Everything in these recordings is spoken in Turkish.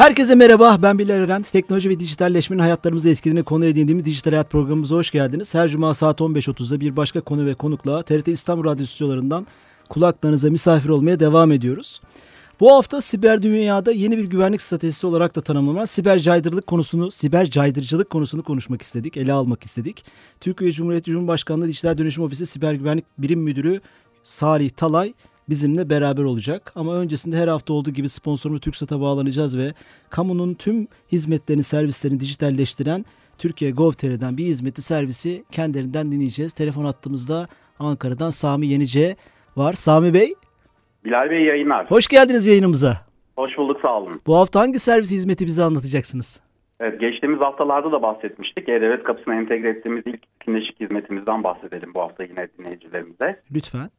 Herkese merhaba, ben Bilal Eren. Teknoloji ve dijitalleşmenin hayatlarımızı etkilediğini konu edindiğimiz Dijital Hayat programımıza hoş geldiniz. Her cuma saat 15.30'da bir başka konu ve konukla TRT İstanbul Radyo stüdyolarından kulaklarınıza misafir olmaya devam ediyoruz. Bu hafta siber dünyada yeni bir güvenlik stratejisi olarak da tanımlanan siber caydırılık konusunu, siber caydırıcılık konusunu konuşmak istedik, ele almak istedik. Türkiye Cumhuriyeti Cumhurbaşkanlığı Dijital Dönüşüm Ofisi Siber Güvenlik Birim Müdürü Salih Talay bizimle beraber olacak. Ama öncesinde her hafta olduğu gibi sponsorumuz TürkSat'a bağlanacağız ve kamunun tüm hizmetlerini, servislerini dijitalleştiren Türkiye Gov.tr'den bir hizmeti servisi kendilerinden dinleyeceğiz. Telefon attığımızda Ankara'dan Sami Yenice var. Sami Bey. Bilal Bey yayınlar. Hoş geldiniz yayınımıza. Hoş bulduk sağ olun. Bu hafta hangi servis hizmeti bize anlatacaksınız? Evet, geçtiğimiz haftalarda da bahsetmiştik. E-Devlet kapısına entegre ettiğimiz ilk kinleşik hizmetimizden bahsedelim bu hafta yine dinleyicilerimize. Lütfen.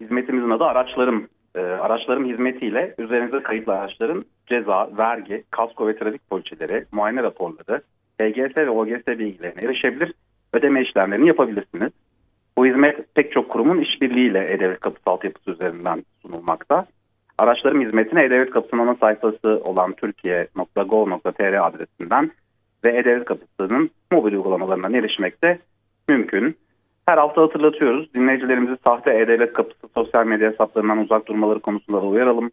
Hizmetimizin adı araçlarım. E, araçlarım hizmetiyle üzerinize kayıtlı araçların ceza, vergi, kasko ve trafik poliçeleri, muayene raporları, HGS ve OGS bilgilerine erişebilir, ödeme işlemlerini yapabilirsiniz. Bu hizmet pek çok kurumun işbirliğiyle E-Devlet kapısı altyapısı üzerinden sunulmakta. Araçlarım hizmetine E-Devlet kapısının ana sayfası olan türkiye.gov.tr adresinden ve E-Devlet kapısının mobil uygulamalarından erişmekte mümkün. Her hafta hatırlatıyoruz. Dinleyicilerimizi sahte E-Devlet kapısı sosyal medya hesaplarından uzak durmaları konusunda da uyaralım.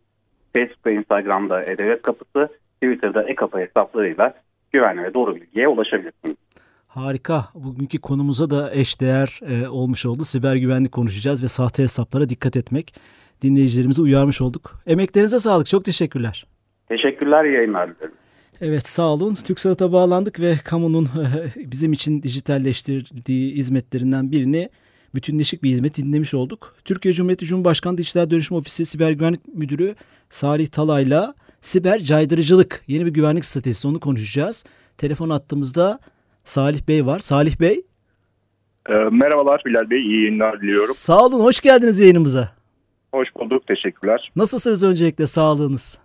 Facebook ve Instagram'da E-Devlet kapısı, Twitter'da e-kapı hesaplarıyla güvenli ve doğru bilgiye ulaşabilirsiniz. Harika. Bugünkü konumuza da eşdeğer e, olmuş oldu. Siber güvenlik konuşacağız ve sahte hesaplara dikkat etmek. Dinleyicilerimizi uyarmış olduk. Emeklerinize sağlık. Çok teşekkürler. Teşekkürler yayınlar dilerim. Evet sağ olun. TürkSat'a bağlandık ve kamunun bizim için dijitalleştirdiği hizmetlerinden birini bütünleşik bir hizmet dinlemiş olduk. Türkiye Cumhuriyeti Cumhurbaşkanı Dijital Dönüşüm Ofisi Siber Güvenlik Müdürü Salih Talay'la siber caydırıcılık yeni bir güvenlik stratejisi onu konuşacağız. Telefon attığımızda Salih Bey var. Salih Bey. E, merhabalar Bilal Bey, iyi yayınlar diliyorum. Sağ olun, hoş geldiniz yayınımıza. Hoş bulduk, teşekkürler. Nasılsınız öncelikle, sağlığınız?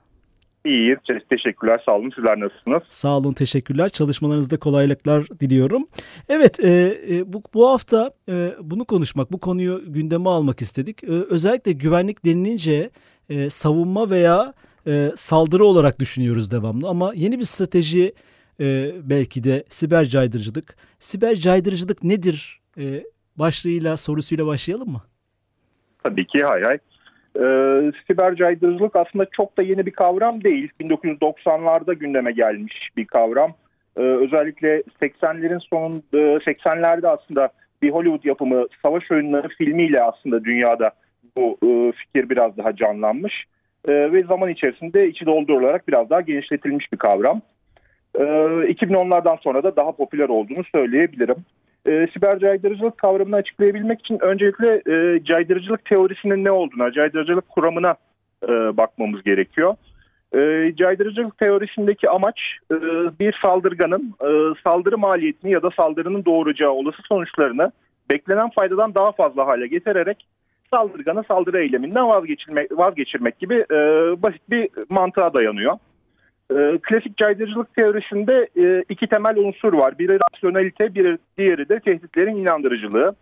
İyiyiz, teşekkürler, sağ olun. Sizler nasılsınız? Sağ olun, teşekkürler. Çalışmalarınızda kolaylıklar diliyorum. Evet, e, e, bu, bu hafta e, bunu konuşmak, bu konuyu gündeme almak istedik. E, özellikle güvenlik denilince e, savunma veya e, saldırı olarak düşünüyoruz devamlı. Ama yeni bir strateji e, belki de siber caydırıcılık. Siber caydırıcılık nedir? E, başlığıyla, sorusuyla başlayalım mı? Tabii ki, hay hay. Ee, siber caydırıcılık aslında çok da yeni bir kavram değil. 1990'larda gündeme gelmiş bir kavram. Ee, özellikle 80'lerin sonunda, 80'lerde aslında bir Hollywood yapımı Savaş Oyunları filmiyle aslında dünyada bu e, fikir biraz daha canlanmış. E, ve zaman içerisinde içi doldurularak biraz daha genişletilmiş bir kavram. 2010'lardan ee, sonra da daha popüler olduğunu söyleyebilirim. E, siber caydırıcılık kavramını açıklayabilmek için öncelikle e, caydırıcılık teorisinin ne olduğuna, caydırıcılık kuramına e, bakmamız gerekiyor. E, caydırıcılık teorisindeki amaç e, bir saldırganın e, saldırı maliyetini ya da saldırının doğuracağı olası sonuçlarını beklenen faydadan daha fazla hale getirerek saldırganı saldırı eyleminden vazgeçirmek, vazgeçirmek gibi e, basit bir mantığa dayanıyor. E, klasik caydırıcılık teorisinde e, iki temel unsur var. Biri rasyonelite, biri diğeri de tehditlerin inandırıcılığı.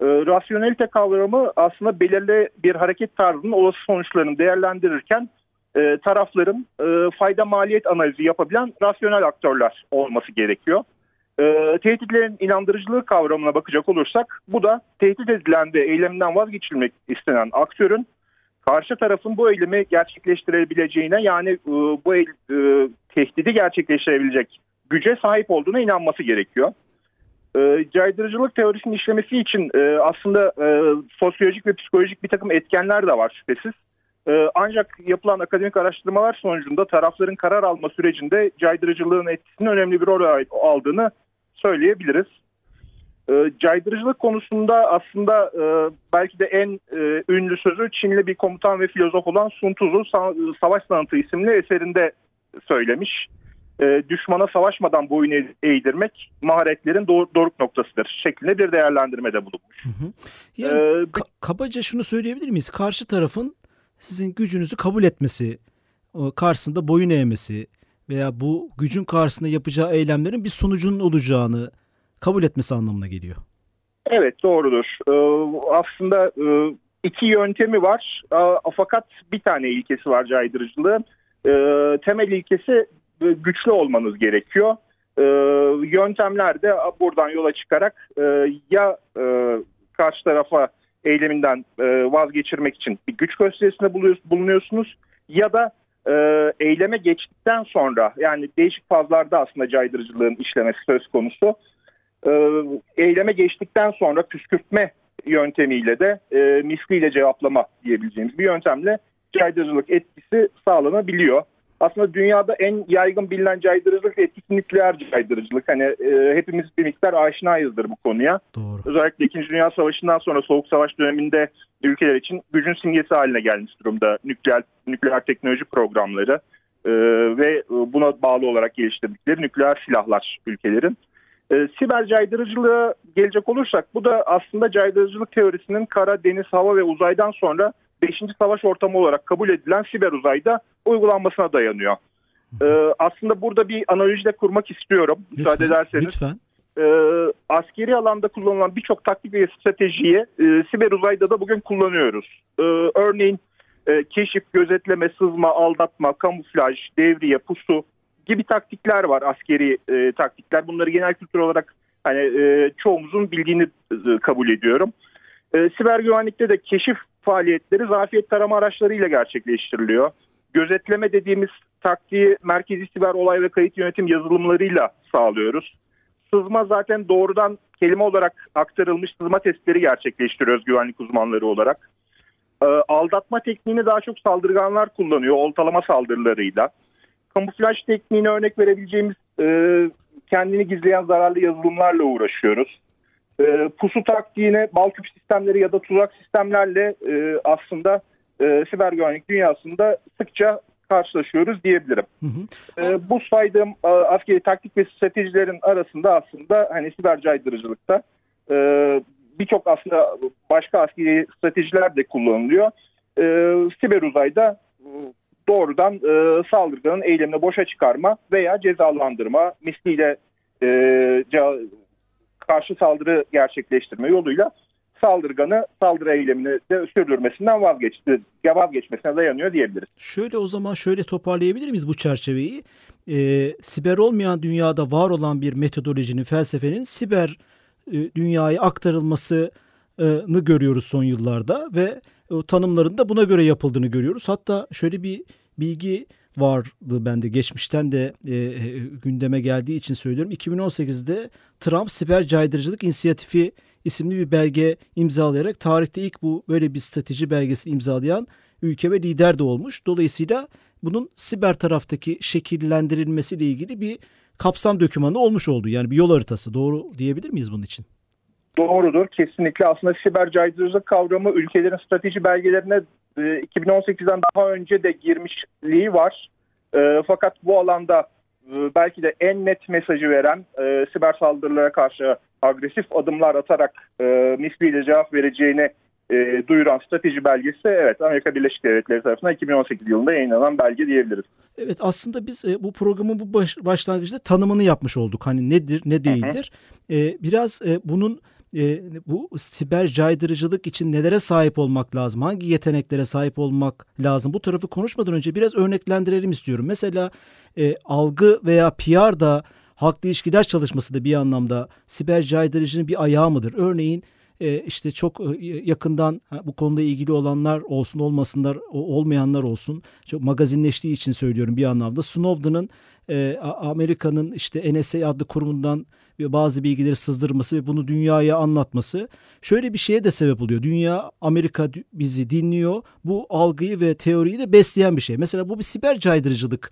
E, rasyonelite kavramı aslında belirli bir hareket tarzının olası sonuçlarını değerlendirirken e, tarafların e, fayda maliyet analizi yapabilen rasyonel aktörler olması gerekiyor. E, tehditlerin inandırıcılığı kavramına bakacak olursak bu da tehdit edilen de eyleminden vazgeçilmek istenen aktörün karşı tarafın bu eylemi gerçekleştirebileceğine yani e, bu el, e, tehdidi gerçekleştirebilecek güce sahip olduğuna inanması gerekiyor. E, caydırıcılık teorisinin işlemesi için e, aslında e, sosyolojik ve psikolojik bir takım etkenler de var şüphesiz. E, ancak yapılan akademik araştırmalar sonucunda tarafların karar alma sürecinde caydırıcılığın etkisinin önemli bir rol aldığını söyleyebiliriz. E, caydırıcılık konusunda aslında e, belki de en e, ünlü sözü Çinli bir komutan ve filozof olan Sun Tzu Sa- Savaş Sanatı isimli eserinde söylemiş. E, düşmana savaşmadan boyun eğdirmek maharetlerin doğ- doruk noktasıdır şeklinde bir değerlendirmede bulunmuş. Hı hı. Yani ee, ka- kabaca şunu söyleyebilir miyiz? Karşı tarafın sizin gücünüzü kabul etmesi, karşısında boyun eğmesi veya bu gücün karşısında yapacağı eylemlerin bir sonucunun olacağını kabul etmesi anlamına geliyor. Evet doğrudur. Ee, aslında e, iki yöntemi var fakat bir tane ilkesi var caydırıcılığın. e, temel ilkesi e, güçlü olmanız gerekiyor. E, yöntemler de buradan yola çıkarak e, ya e, karşı tarafa eyleminden e, vazgeçirmek için bir güç gösterisinde bulunuyorsunuz ya da e, eyleme geçtikten sonra yani değişik fazlarda aslında caydırıcılığın işlemesi söz konusu. E, eyleme geçtikten sonra püskürtme yöntemiyle de e, misliyle cevaplama diyebileceğimiz bir yöntemle caydırıcılık etkisi sağlanabiliyor. Aslında dünyada en yaygın bilinen caydırıcılık etkisi nükleer caydırıcılık. Hani e, hepimiz bir miktar aşinayızdır bu konuya. Doğru. Özellikle 2. Dünya Savaşı'ndan sonra Soğuk Savaş döneminde ülkeler için gücün simgesi haline gelmiş durumda nükleer nükleer teknoloji programları e, ve buna bağlı olarak geliştirdikleri nükleer silahlar ülkelerin. E, siber caydırıcılığa gelecek olursak bu da aslında caydırıcılık teorisinin kara, deniz, hava ve uzaydan sonra 5. savaş ortamı olarak kabul edilen siber uzayda uygulanmasına dayanıyor. Ee, aslında burada bir analoji de kurmak istiyorum. Lütfen, müsaade ederseniz. Lütfen. Ee, askeri alanda kullanılan birçok taktik ve stratejiyi e, siber uzayda da bugün kullanıyoruz. Ee, örneğin e, keşif, gözetleme, sızma, aldatma, kamuflaj, devriye, pusu gibi taktikler var askeri e, taktikler. Bunları genel kültür olarak hani e, çoğumuzun bildiğini e, kabul ediyorum. E, siber güvenlikte de keşif faaliyetleri zafiyet tarama araçlarıyla gerçekleştiriliyor. Gözetleme dediğimiz taktiği merkezi siber olay ve kayıt yönetim yazılımlarıyla sağlıyoruz. Sızma zaten doğrudan kelime olarak aktarılmış sızma testleri gerçekleştiriyoruz güvenlik uzmanları olarak. E, aldatma tekniğini daha çok saldırganlar kullanıyor oltalama saldırılarıyla. Kamuflaj tekniğine örnek verebileceğimiz e, kendini gizleyen zararlı yazılımlarla uğraşıyoruz. E, pusu taktiğine bal küp sistemleri ya da tuzak sistemlerle e, aslında e, siber güvenlik dünyasında sıkça karşılaşıyoruz diyebilirim. Hı hı. E, bu saydığım e, askeri taktik ve stratejilerin arasında aslında hani siber caydırıcılıkta e, birçok aslında başka askeri stratejiler de kullanılıyor. E, siber uzayda doğrudan e, saldırganın eylemini boşa çıkarma veya cezalandırma misliyle e, karşı saldırı gerçekleştirme yoluyla saldırganı saldırı eylemini de sürdürmesinden vazgeçti, vazgeçmesine dayanıyor diyebiliriz. Şöyle o zaman şöyle toparlayabilir miyiz bu çerçeveyi? Ee, siber olmayan dünyada var olan bir metodolojinin, felsefenin siber e, dünyaya aktarılmasını görüyoruz son yıllarda ve o tanımların da buna göre yapıldığını görüyoruz. Hatta şöyle bir bilgi vardı bende geçmişten de e, e gündeme geldiği için söylüyorum. 2018'de Trump siber caydırıcılık inisiyatifi isimli bir belge imzalayarak tarihte ilk bu böyle bir strateji belgesi imzalayan ülke ve lider de olmuş. Dolayısıyla bunun siber taraftaki şekillendirilmesiyle ilgili bir kapsam dokümanı olmuş oldu. Yani bir yol haritası. Doğru diyebilir miyiz bunun için? Doğrudur. Kesinlikle aslında siber caydırıcılık kavramı ülkelerin strateji belgelerine 2018'den daha önce de girmişliği var. E, fakat bu alanda e, belki de en net mesajı veren e, siber saldırılara karşı agresif adımlar atarak e, misliyle cevap vereceğini e, duyuran strateji belgesi evet Amerika Birleşik Devletleri tarafından 2018 yılında yayınlanan belge diyebiliriz. Evet aslında biz e, bu programın bu baş, başlangıçta tanımını yapmış olduk. Hani nedir ne değildir. Hı hı. E, biraz e, bunun e, bu siber caydırıcılık için nelere sahip olmak lazım? Hangi yeteneklere sahip olmak lazım? Bu tarafı konuşmadan önce biraz örneklendirelim istiyorum. Mesela e, algı veya PR da halkla ilişkiler çalışması da bir anlamda siber caydırıcının bir ayağı mıdır? Örneğin e, işte çok e, yakından bu konuda ilgili olanlar olsun olmasınlar olmayanlar olsun çok magazinleştiği için söylüyorum bir anlamda Snowden'ın e, Amerika'nın işte NSA adlı kurumundan bazı bilgileri sızdırması ve bunu dünyaya anlatması şöyle bir şeye de sebep oluyor. Dünya Amerika bizi dinliyor. Bu algıyı ve teoriyi de besleyen bir şey. Mesela bu bir siber caydırıcılık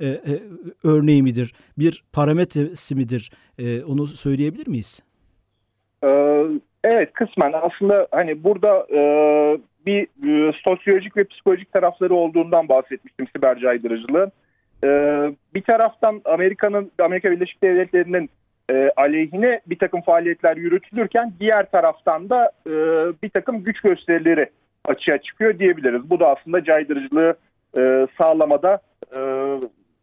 e, e, örneği midir? Bir parametresi midir? E, onu söyleyebilir miyiz? Ee, evet kısmen aslında hani burada e, bir e, sosyolojik ve psikolojik tarafları olduğundan bahsetmiştim siber caydırıcılığın. E, bir taraftan Amerika'nın Amerika Birleşik Devletleri'nin e, aleyhine bir takım faaliyetler yürütülürken diğer taraftan da e, bir takım güç gösterileri açığa çıkıyor diyebiliriz. Bu da aslında caydırıcılığı e, sağlamada e,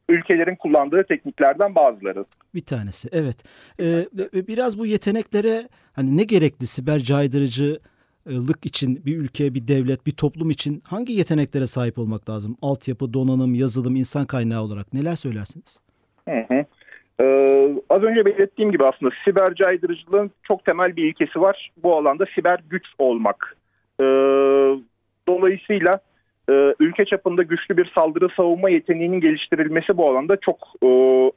ülkelerin kullandığı tekniklerden bazıları. Bir tanesi evet. Ee, biraz bu yeteneklere hani ne gerekli siber caydırıcı lık için bir ülke, bir devlet, bir toplum için hangi yeteneklere sahip olmak lazım? Altyapı, donanım, yazılım, insan kaynağı olarak neler söylersiniz? Hı hı. Ee, az önce belirttiğim gibi aslında siber caydırıcılığın çok temel bir ilkesi var. Bu alanda siber güç olmak. Ee, dolayısıyla e, ülke çapında güçlü bir saldırı savunma yeteneğinin geliştirilmesi bu alanda çok e,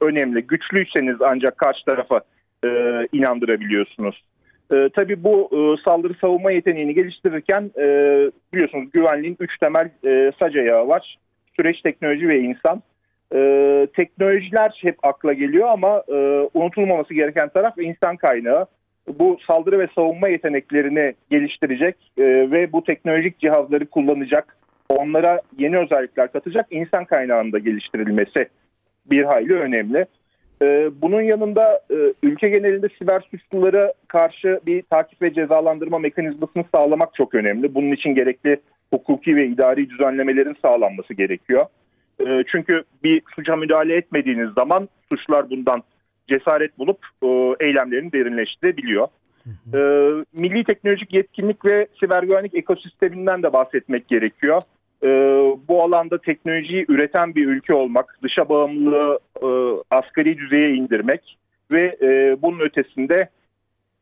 önemli. Güçlüyseniz ancak karşı tarafa e, inandırabiliyorsunuz. E, tabii bu e, saldırı savunma yeteneğini geliştirirken e, biliyorsunuz güvenliğin üç temel e, sac ayağı var. Süreç, teknoloji ve insan. E, teknolojiler hep akla geliyor ama e, unutulmaması gereken taraf insan kaynağı. Bu saldırı ve savunma yeteneklerini geliştirecek e, ve bu teknolojik cihazları kullanacak, onlara yeni özellikler katacak insan kaynağında geliştirilmesi bir hayli önemli. E, bunun yanında e, ülke genelinde siber suçlulara karşı bir takip ve cezalandırma mekanizmasını sağlamak çok önemli. Bunun için gerekli hukuki ve idari düzenlemelerin sağlanması gerekiyor. E, çünkü bir suça müdahale etmediğiniz zaman suçlar bundan cesaret bulup e, eylemlerini derinleştirebiliyor. E, milli teknolojik yetkinlik ve siber güvenlik ekosisteminden de bahsetmek gerekiyor. E, bu alanda teknolojiyi üreten bir ülke olmak, dışa bağımlılığı e, asgari düzeye indirmek ve e, bunun ötesinde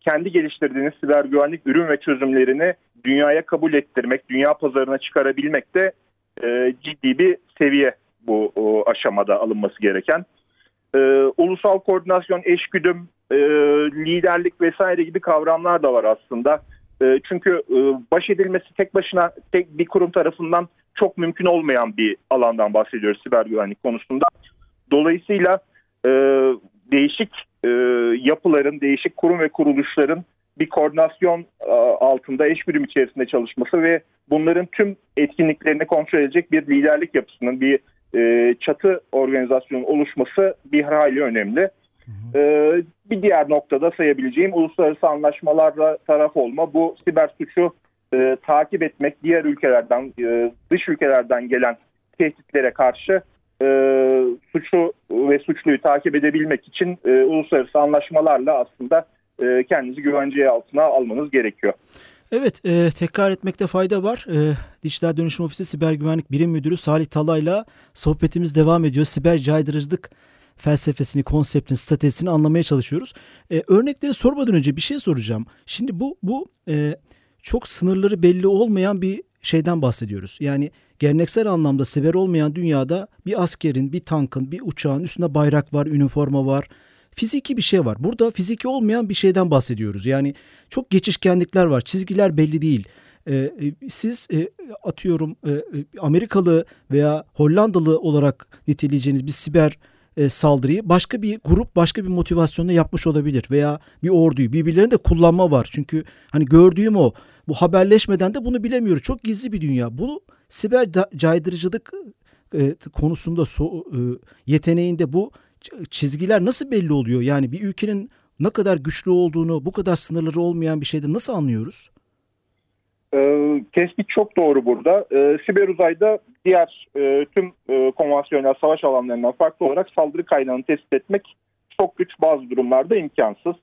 kendi geliştirdiğiniz siber güvenlik ürün ve çözümlerini dünyaya kabul ettirmek, dünya pazarına çıkarabilmek de e, ciddi bir seviye bu o, aşamada alınması gereken. E, ulusal koordinasyon, eşgüdüm, e, liderlik vesaire gibi kavramlar da var aslında. E, çünkü e, baş edilmesi tek başına tek bir kurum tarafından çok mümkün olmayan bir alandan bahsediyoruz siber güvenlik konusunda. Dolayısıyla e, değişik e, yapıların, değişik kurum ve kuruluşların bir koordinasyon e, altında eş birim içerisinde çalışması ve bunların tüm etkinliklerini kontrol edecek bir liderlik yapısının, bir e, çatı organizasyonun oluşması bir hayli önemli. Hı hı. E, bir diğer noktada sayabileceğim uluslararası anlaşmalarla taraf olma. Bu siber suçu e, takip etmek, diğer ülkelerden, e, dış ülkelerden gelen tehditlere karşı e, suçu ve suçluyu takip edebilmek için e, uluslararası anlaşmalarla aslında e, kendinizi güvenceye altına almanız gerekiyor. Evet, e, tekrar etmekte fayda var. E, Dijital Dönüşüm Ofisi Siber Güvenlik Birim Müdürü Salih Talay'la sohbetimiz devam ediyor. Siber caydırıcılık felsefesini, konseptini, stratejisini anlamaya çalışıyoruz. E, örnekleri sormadan önce bir şey soracağım. Şimdi bu bu e, çok sınırları belli olmayan bir şeyden bahsediyoruz. Yani geleneksel anlamda siber olmayan dünyada bir askerin, bir tankın, bir uçağın üstünde bayrak var, üniforma var. Fiziki bir şey var. Burada fiziki olmayan bir şeyden bahsediyoruz. Yani çok geçişkenlikler var. Çizgiler belli değil. Ee, siz e, atıyorum e, Amerikalı veya Hollandalı olarak niteleyeceğiniz bir siber e, saldırıyı başka bir grup başka bir motivasyonla yapmış olabilir veya bir orduyu birbirlerini de kullanma var. Çünkü hani gördüğüm o bu haberleşmeden de bunu bilemiyoruz. Çok gizli bir dünya. Bu siber caydırıcılık e, konusunda so, e, yeteneğinde bu çizgiler nasıl belli oluyor? Yani bir ülkenin ne kadar güçlü olduğunu, bu kadar sınırları olmayan bir şeyde nasıl anlıyoruz? Ee, tespit çok doğru burada. Ee, siber uzayda diğer e, tüm e, konvansiyonel savaş alanlarından farklı olarak saldırı kaynağını tespit etmek çok güç bazı durumlarda imkansız.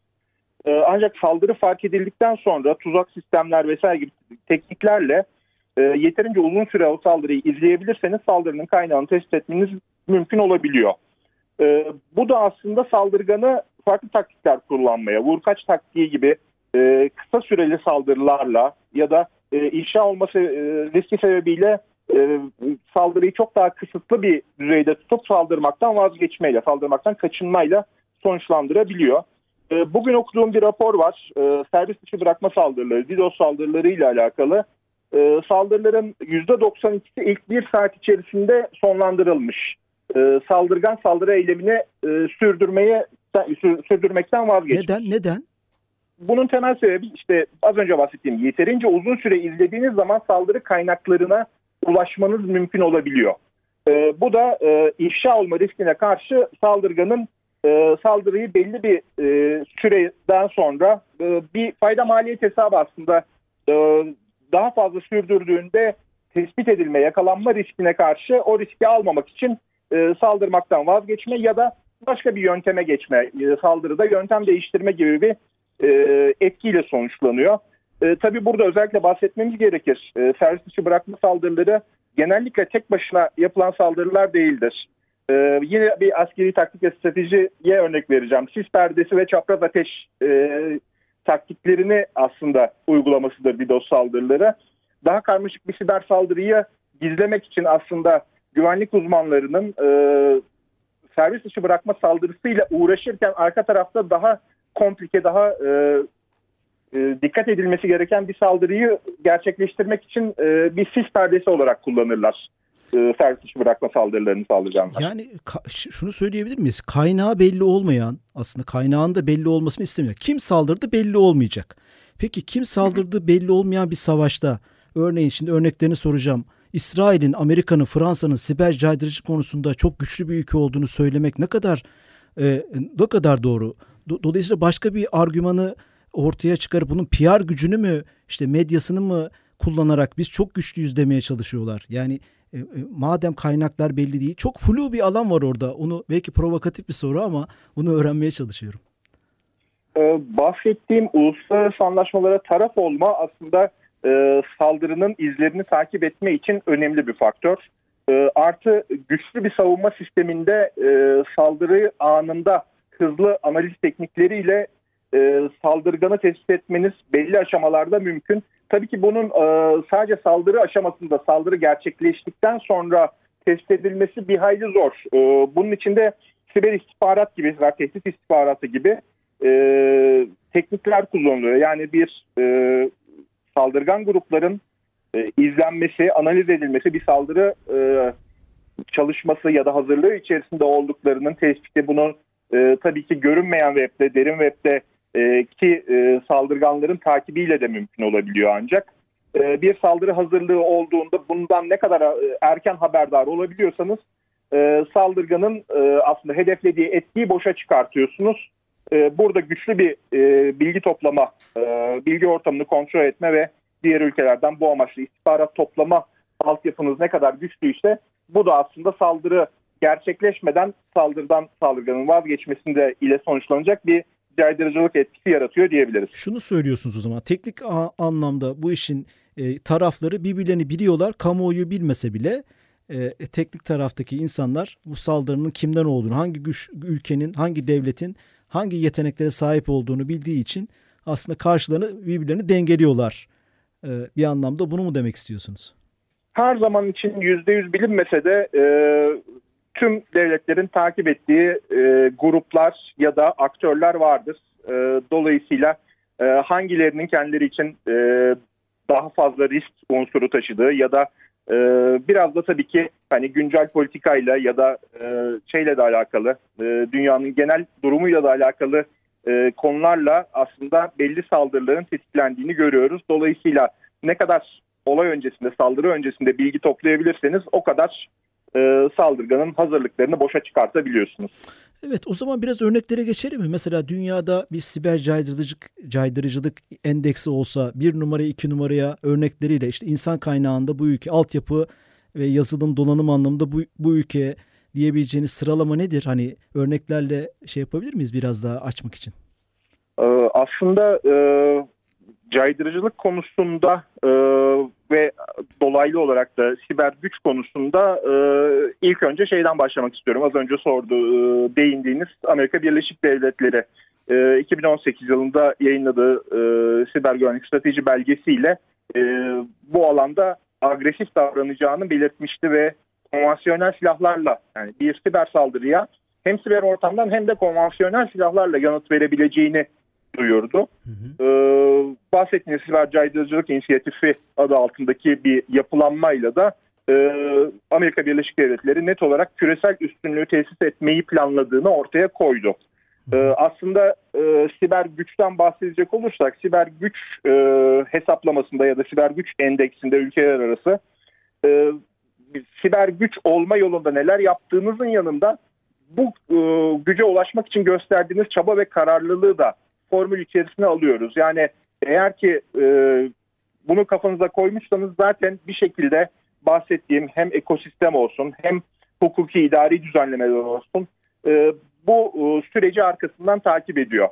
Ee, ancak saldırı fark edildikten sonra tuzak sistemler vesaire gibi tekniklerle e, yeterince uzun süre o saldırıyı izleyebilirseniz saldırının kaynağını tespit etmeniz mümkün olabiliyor. E, bu da aslında saldırganı farklı taktikler kullanmaya, vurkaç taktiği gibi e, kısa süreli saldırılarla ya da e, inşa olması e, riski sebebiyle e, saldırıyı çok daha kısıtlı bir düzeyde tutup saldırmaktan vazgeçmeyle, saldırmaktan kaçınmayla sonuçlandırabiliyor. E, bugün okuduğum bir rapor var. E, servis dışı bırakma saldırıları, DDoS saldırıları ile alakalı. E, saldırıların %92'si ilk bir saat içerisinde sonlandırılmış. E, saldırgan saldırı eylemini e, sürdürmeye sürdürmekten vazgeçmiş. Neden? Neden? Bunun temel sebebi işte az önce bahsettiğim yeterince uzun süre izlediğiniz zaman saldırı kaynaklarına ulaşmanız mümkün olabiliyor. E, bu da e, ifşa olma riskine karşı saldırganın e, saldırıyı belli bir e, süreden sonra e, bir fayda maliyet hesabı aslında e, daha fazla sürdürdüğünde tespit edilme, yakalanma riskine karşı o riski almamak için e, saldırmaktan vazgeçme ya da başka bir yönteme geçme, e, saldırıda yöntem değiştirme gibi bir e, etkiyle sonuçlanıyor. E, tabii burada özellikle bahsetmemiz gerekir. E, servis dışı bırakma saldırıları genellikle tek başına yapılan saldırılar değildir. Yine bir askeri taktik ve stratejiye örnek vereceğim. Sis perdesi ve çapraz ateş taktiklerini aslında uygulamasıdır DDoS saldırıları. Daha karmaşık bir siber saldırıyı gizlemek için aslında güvenlik uzmanlarının e, servis dışı bırakma saldırısıyla uğraşırken arka tarafta daha komplike, daha e, e, dikkat edilmesi gereken bir saldırıyı gerçekleştirmek için e, bir sis perdesi olarak kullanırlar. E, servis dışı bırakma saldırılarını sağlayacağımlar. Yani şunu söyleyebilir miyiz? Kaynağı belli olmayan aslında kaynağın da belli olmasını istemiyor. Kim saldırdı belli olmayacak. Peki kim saldırdı belli olmayan bir savaşta örneğin şimdi örneklerini soracağım. İsrail'in, Amerika'nın, Fransa'nın siber caydırıcı konusunda çok güçlü bir ülke olduğunu söylemek ne kadar e, ne kadar doğru? Dolayısıyla başka bir argümanı ortaya çıkarıp bunun PR gücünü mü işte medyasını mı kullanarak biz çok güçlüyüz demeye çalışıyorlar. Yani e, e, madem kaynaklar belli değil çok flu bir alan var orada. Onu belki provokatif bir soru ama bunu öğrenmeye çalışıyorum. Ee, bahsettiğim uluslararası anlaşmalara taraf olma aslında e, saldırının izlerini takip etme için önemli bir faktör. E, artı güçlü bir savunma sisteminde e, saldırı anında hızlı analiz teknikleriyle e, saldırganı tespit etmeniz belli aşamalarda mümkün. Tabii ki bunun e, sadece saldırı aşamasında saldırı gerçekleştikten sonra tespit edilmesi bir hayli zor. E, bunun içinde siber istihbarat gibi, tehdit istihbaratı gibi e, teknikler kullanılıyor. Yani bir e, saldırgan grupların e, izlenmesi, analiz edilmesi, bir saldırı e, çalışması ya da hazırlığı içerisinde olduklarının tespiti bunun e, tabii ki görünmeyen webde, derin webde e, ki e, saldırganların takibiyle de mümkün olabiliyor ancak. E, bir saldırı hazırlığı olduğunda bundan ne kadar e, erken haberdar olabiliyorsanız e, saldırganın e, aslında hedeflediği etkiyi boşa çıkartıyorsunuz. E, burada güçlü bir e, bilgi toplama, e, bilgi ortamını kontrol etme ve diğer ülkelerden bu amaçlı istihbarat toplama altyapınız ne kadar güçlüyse bu da aslında saldırı gerçekleşmeden saldırıdan saldırganın vazgeçmesinde ile sonuçlanacak bir caydırıcılık etkisi yaratıyor diyebiliriz. Şunu söylüyorsunuz o zaman teknik anlamda bu işin e, tarafları birbirlerini biliyorlar kamuoyu bilmese bile teknik taraftaki insanlar bu saldırının kimden olduğunu hangi güç ülkenin hangi devletin hangi yeteneklere sahip olduğunu bildiği için aslında karşılarını birbirlerini dengeliyorlar. E, bir anlamda bunu mu demek istiyorsunuz? Her zaman için yüzde yüz bilinmese de e, tüm devletlerin takip ettiği e, gruplar ya da aktörler vardır. E, dolayısıyla e, hangilerinin kendileri için e, daha fazla risk unsuru taşıdığı ya da e, biraz da tabii ki hani güncel politikayla ya da e, şeyle de alakalı e, dünyanın genel durumuyla da alakalı e, konularla aslında belli saldırıların tetiklendiğini görüyoruz. Dolayısıyla ne kadar olay öncesinde, saldırı öncesinde bilgi toplayabilirseniz o kadar e, saldırganın hazırlıklarını boşa çıkartabiliyorsunuz. Evet o zaman biraz örneklere geçelim mi? Mesela dünyada bir siber caydırıcılık, caydırıcılık endeksi olsa bir numaraya iki numaraya örnekleriyle işte insan kaynağında bu ülke altyapı ve yazılım donanım anlamında bu, bu ülke diyebileceğiniz sıralama nedir? Hani örneklerle şey yapabilir miyiz biraz daha açmak için? Ee, aslında e, caydırıcılık konusunda e, ve dolaylı olarak da siber güç konusunda e, ilk önce şeyden başlamak istiyorum. Az önce sordu e, değindiğiniz Amerika Birleşik Devletleri e, 2018 yılında yayınladığı e, siber güvenlik strateji belgesiyle e, bu alanda agresif davranacağını belirtmişti ve konvansiyonel silahlarla yani bir siber saldırıya hem siber ortamdan hem de konvansiyonel silahlarla yanıt verebileceğini duyurdu. Hı hı. Ee, bahsettiğiniz siber caydırıcılık inisiyatifi adı altındaki bir yapılanmayla da e, Amerika Birleşik Devletleri net olarak küresel üstünlüğü tesis etmeyi planladığını ortaya koydu. Ee, aslında e, siber güçten bahsedecek olursak siber güç e, hesaplamasında ya da siber güç endeksinde ülkeler arası e, siber güç olma yolunda neler yaptığınızın yanında bu e, güce ulaşmak için gösterdiğiniz çaba ve kararlılığı da formül içerisine alıyoruz. Yani eğer ki e, bunu kafanıza koymuşsanız zaten bir şekilde bahsettiğim hem ekosistem olsun hem hukuki idari düzenlemeler olsun e, bu e, süreci arkasından takip ediyor.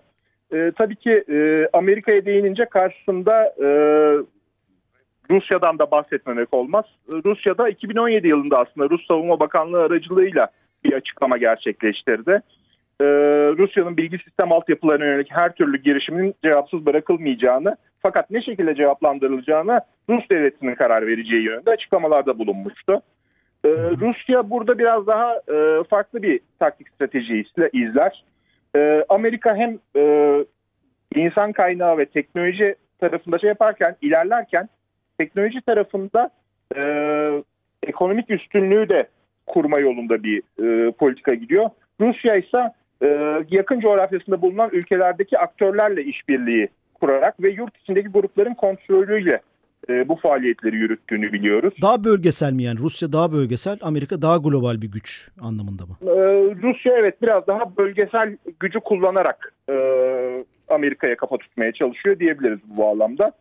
e, tabii ki e, Amerika'ya değinince karşısında e, Rusya'dan da bahsetmemek olmaz. Rusya'da 2017 yılında aslında Rus Savunma Bakanlığı aracılığıyla bir açıklama gerçekleştirdi. Ee, Rusya'nın bilgi sistem altyapılarına yönelik her türlü girişimin cevapsız bırakılmayacağını fakat ne şekilde cevaplandırılacağını Rus devletinin karar vereceği yönünde açıklamalarda bulunmuştu. Ee, Rusya burada biraz daha e, farklı bir taktik strateji izler. Ee, Amerika hem e, insan kaynağı ve teknoloji tarafında şey yaparken, ilerlerken teknoloji tarafında e, ekonomik üstünlüğü de kurma yolunda bir e, politika gidiyor. Rusya ise e, yakın coğrafyasında bulunan ülkelerdeki aktörlerle işbirliği kurarak ve yurt içindeki grupların kontrolüyle e, bu faaliyetleri yürüttüğünü biliyoruz. Daha bölgesel mi yani? Rusya daha bölgesel, Amerika daha global bir güç anlamında mı? E, Rusya evet biraz daha bölgesel gücü kullanarak e, Amerika'ya kafa tutmaya çalışıyor diyebiliriz bu bağlamda.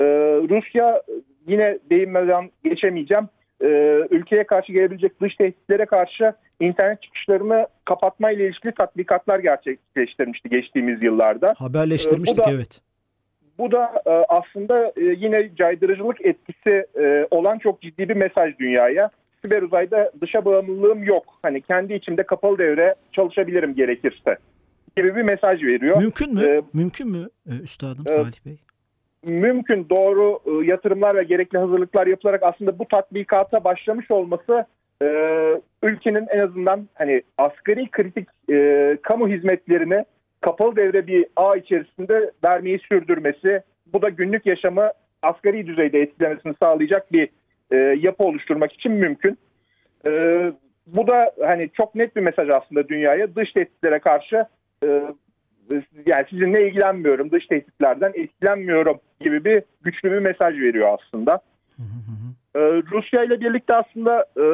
E, Rusya yine değinmeden geçemeyeceğim. E, ülkeye karşı gelebilecek dış tehditlere karşı internet çıkışlarını kapatma ile ilgili tatbikatlar gerçekleştirmişti geçtiğimiz yıllarda. Haberleştirmiştik e, bu da, evet. Bu da e, aslında e, yine caydırıcılık etkisi e, olan çok ciddi bir mesaj dünyaya. Siber uzayda dışa bağımlılığım yok. Hani kendi içimde kapalı devre çalışabilirim gerekirse gibi bir mesaj veriyor. Mümkün mü? Ee, Mümkün mü Üstadım e, Salih Bey? Mümkün doğru e, yatırımlar ve gerekli hazırlıklar yapılarak aslında bu tatbikata başlamış olması e, ülkenin en azından hani asgari kritik e, kamu hizmetlerini kapalı devre bir ağ içerisinde vermeyi sürdürmesi, bu da günlük yaşamı asgari düzeyde etkilemesini sağlayacak bir yapı oluşturmak için mümkün. Bu da hani çok net bir mesaj aslında dünyaya dış tehditlere karşı yani sizinle ilgilenmiyorum, dış tehditlerden etkilenmiyorum gibi bir güçlü bir mesaj veriyor aslında. Ee, Rusya ile birlikte aslında e,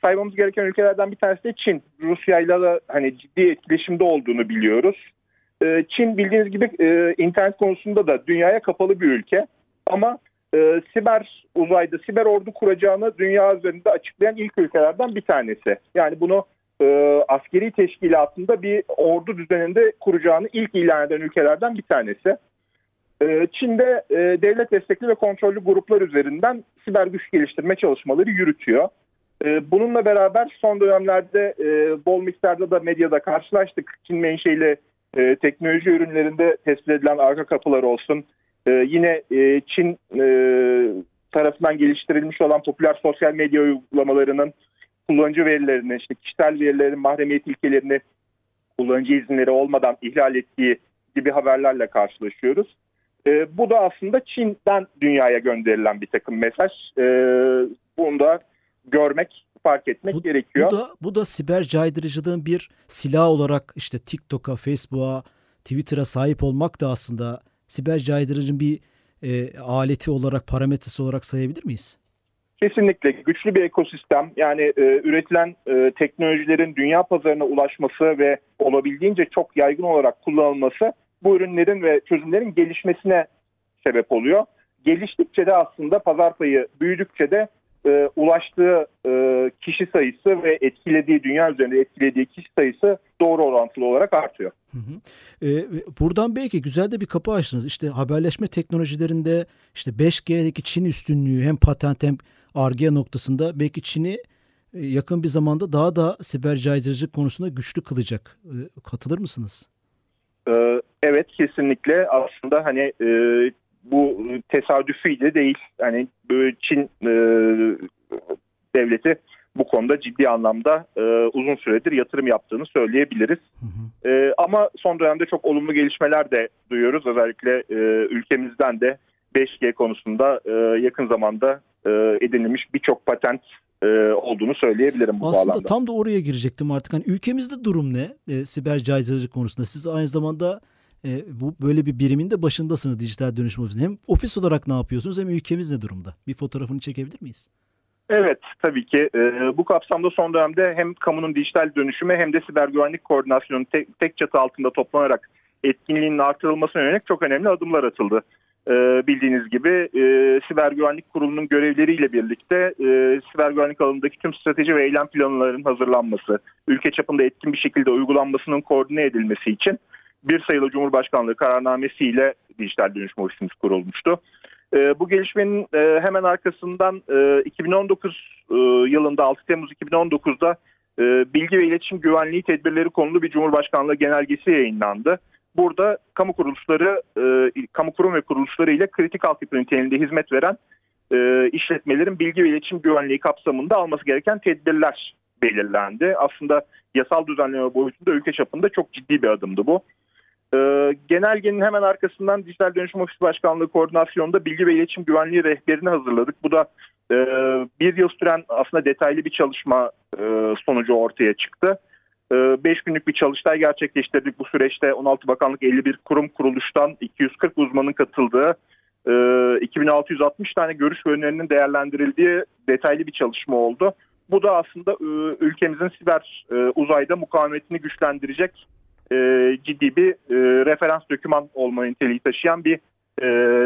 saymamız gereken ülkelerden bir tanesi de Çin. Rusya ile de hani ciddi etkileşimde olduğunu biliyoruz. Ee, Çin bildiğiniz gibi e, internet konusunda da dünyaya kapalı bir ülke. Ama e, siber uzayda siber ordu kuracağını dünya üzerinde açıklayan ilk ülkelerden bir tanesi. Yani bunu e, askeri teşkilatında bir ordu düzeninde kuracağını ilk ilan eden ülkelerden bir tanesi. E, Çin'de e, devlet destekli ve kontrollü gruplar üzerinden siber güç geliştirme çalışmaları yürütüyor. E, bununla beraber son dönemlerde e, bol miktarda da medyada karşılaştık. Çin menşeili e, teknoloji ürünlerinde tespit edilen arka kapılar olsun. E, yine e, Çin e, tarafından geliştirilmiş olan popüler sosyal medya uygulamalarının kullanıcı verilerini, işte kişisel verilerin mahremiyet ilkelerini kullanıcı izinleri olmadan ihlal ettiği gibi haberlerle karşılaşıyoruz. E, bu da aslında Çin'den dünyaya gönderilen bir takım mesaj. E, bunu da görmek, fark etmek bu, gerekiyor. Bu da, bu da siber caydırıcılığın bir silah olarak işte TikTok'a, Facebook'a, Twitter'a sahip olmak da aslında siber caydırıcının bir e, aleti olarak, parametresi olarak sayabilir miyiz? Kesinlikle güçlü bir ekosistem yani e, üretilen e, teknolojilerin dünya pazarına ulaşması ve olabildiğince çok yaygın olarak kullanılması bu ürünlerin ve çözümlerin gelişmesine sebep oluyor. Geliştikçe de aslında pazar payı büyüdükçe de e, ulaştığı e, kişi sayısı ve etkilediği dünya üzerinde etkilediği kişi sayısı doğru orantılı olarak artıyor. Hı hı. E, buradan belki güzel de bir kapı açtınız. İşte haberleşme teknolojilerinde işte 5G'deki Çin üstünlüğü hem patent hem ARGE noktasında belki Çin'i e, yakın bir zamanda daha da siber caydırıcılık konusunda güçlü kılacak. E, katılır mısınız? Ee, evet kesinlikle aslında hani e, bu tesadüfiyle değil. Hani Çin devleti bu konuda ciddi anlamda uzun süredir yatırım yaptığını söyleyebiliriz. Hı hı. ama son dönemde çok olumlu gelişmeler de duyuyoruz. Özellikle ülkemizden de 5G konusunda yakın zamanda e, edinilmiş birçok patent e, olduğunu söyleyebilirim bu Aslında bağlamda. tam da oraya girecektim artık. Hani ülkemizde durum ne? E, siber caydırıcılık konusunda. Siz aynı zamanda e, bu böyle bir birimin de başındasınız dijital dönüşüm ofisinde. Hem ofis olarak ne yapıyorsunuz hem ülkemiz ne durumda? Bir fotoğrafını çekebilir miyiz? Evet tabii ki e, bu kapsamda son dönemde hem kamunun dijital dönüşümü hem de siber güvenlik koordinasyonu tek, tek çatı altında toplanarak etkinliğinin artırılmasına yönelik çok önemli adımlar atıldı e, bildiğiniz gibi e, Siber Güvenlik Kurulu'nun görevleriyle birlikte e, siber güvenlik alanındaki tüm strateji ve eylem planlarının hazırlanması, ülke çapında etkin bir şekilde uygulanmasının koordine edilmesi için bir sayılı Cumhurbaşkanlığı kararnamesiyle dijital dönüşüm ofisimiz kurulmuştu. E, bu gelişmenin e, hemen arkasından e, 2019 e, yılında 6 Temmuz 2019'da e, bilgi ve iletişim güvenliği tedbirleri konulu bir Cumhurbaşkanlığı genelgesi yayınlandı. Burada kamu kuruluşları, e, kamu kurum ve kuruluşları ile kritik altyapı niteliğinde hizmet veren e, işletmelerin bilgi ve iletişim güvenliği kapsamında alması gereken tedbirler belirlendi. Aslında yasal düzenleme boyutunda ülke çapında çok ciddi bir adımdı bu. E, genelgenin hemen arkasından Dijital Dönüşüm Ofisi Başkanlığı koordinasyonunda bilgi ve iletişim güvenliği rehberini hazırladık. Bu da e, bir yıl süren aslında detaylı bir çalışma e, sonucu ortaya çıktı. 5 günlük bir çalıştay gerçekleştirdik. Bu süreçte 16 bakanlık 51 kurum kuruluştan 240 uzmanın katıldığı 2660 tane görüş ve önerinin değerlendirildiği detaylı bir çalışma oldu. Bu da aslında ülkemizin siber uzayda mukavemetini güçlendirecek ciddi bir referans döküman olma niteliği taşıyan bir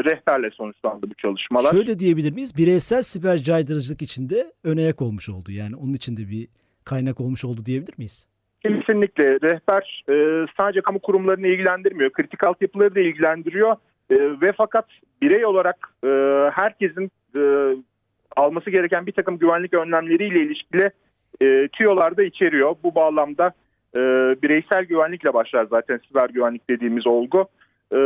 rehberle sonuçlandı bu çalışmalar. Şöyle diyebilir miyiz? Bireysel siber caydırıcılık içinde önayak olmuş oldu. Yani onun içinde bir kaynak olmuş oldu diyebilir miyiz? Kesinlikle. Rehber e, sadece kamu kurumlarını ilgilendirmiyor. Kritik altyapıları da ilgilendiriyor. E, ve fakat birey olarak e, herkesin e, alması gereken bir takım güvenlik önlemleriyle ilişkili e, tüyolar da içeriyor. Bu bağlamda e, bireysel güvenlikle başlar zaten siber güvenlik dediğimiz olgu. E,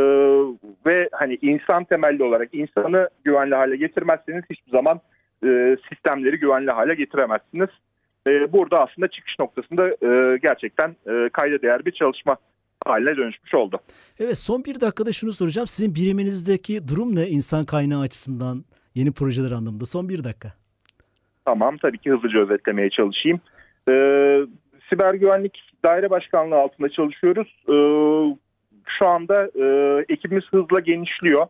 ve hani insan temelli olarak insanı güvenli hale getirmezseniz hiçbir zaman e, sistemleri güvenli hale getiremezsiniz. E, burada aslında çıkış noktasında e, gerçekten e, kayda değer bir çalışma haline dönüşmüş oldu. Evet son bir dakikada şunu soracağım. Sizin biriminizdeki durum ne insan kaynağı açısından yeni projeler anlamında? Son bir dakika. Tamam tabii ki hızlıca özetlemeye çalışayım. Ee, siber güvenlik daire başkanlığı altında çalışıyoruz. Ee, şu anda e, ekibimiz hızla genişliyor.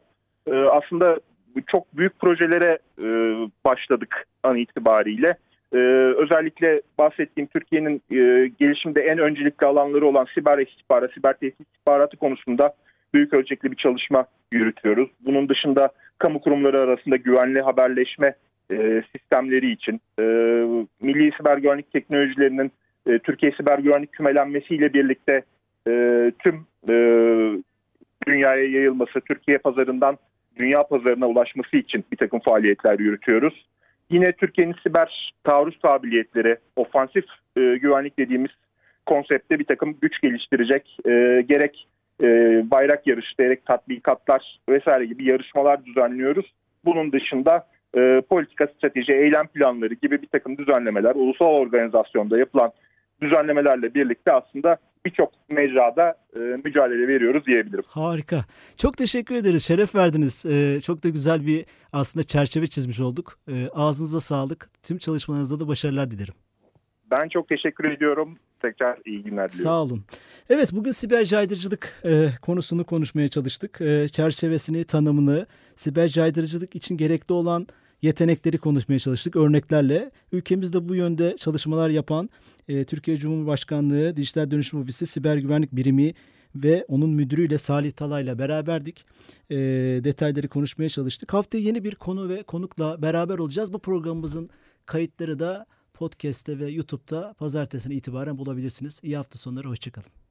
Ee, aslında çok büyük projelere e, başladık an itibariyle. Ee, özellikle bahsettiğim Türkiye'nin e, gelişimde en öncelikli alanları olan siber istihbarat, siber tehdit istihbaratı konusunda büyük ölçekli bir çalışma yürütüyoruz. Bunun dışında kamu kurumları arasında güvenli haberleşme e, sistemleri için e, milli siber güvenlik teknolojilerinin e, Türkiye siber güvenlik kümelenmesiyle birlikte e, tüm e, dünyaya yayılması, Türkiye pazarından dünya pazarına ulaşması için bir takım faaliyetler yürütüyoruz. Yine Türkiye'nin siber taarruz kabiliyetleri, ofansif e, güvenlik dediğimiz konsepte bir takım güç geliştirecek e, gerek e, bayrak yarışı, gerek tatbikatlar vesaire gibi yarışmalar düzenliyoruz. Bunun dışında e, politika, strateji, eylem planları gibi bir takım düzenlemeler, ulusal organizasyonda yapılan düzenlemelerle birlikte aslında birçok mecrada e, mücadele veriyoruz diyebilirim. Harika. Çok teşekkür ederiz. Şeref verdiniz. E, çok da güzel bir aslında çerçeve çizmiş olduk. E, ağzınıza sağlık. Tüm çalışmalarınızda da başarılar dilerim. Ben çok teşekkür ediyorum. Tekrar iyi günler diliyorum. Sağ olun. Evet bugün siber caydırıcılık e, konusunu konuşmaya çalıştık. E, çerçevesini, tanımını, siber caydırıcılık için gerekli olan yetenekleri konuşmaya çalıştık örneklerle. Ülkemizde bu yönde çalışmalar yapan e, Türkiye Cumhurbaşkanlığı Dijital Dönüşüm Ofisi Siber Güvenlik Birimi ve onun müdürüyle Salih Talay'la beraberdik. E, detayları konuşmaya çalıştık. Haftaya yeni bir konu ve konukla beraber olacağız. Bu programımızın kayıtları da podcast'te ve YouTube'da pazartesine itibaren bulabilirsiniz. İyi hafta sonları, hoşçakalın.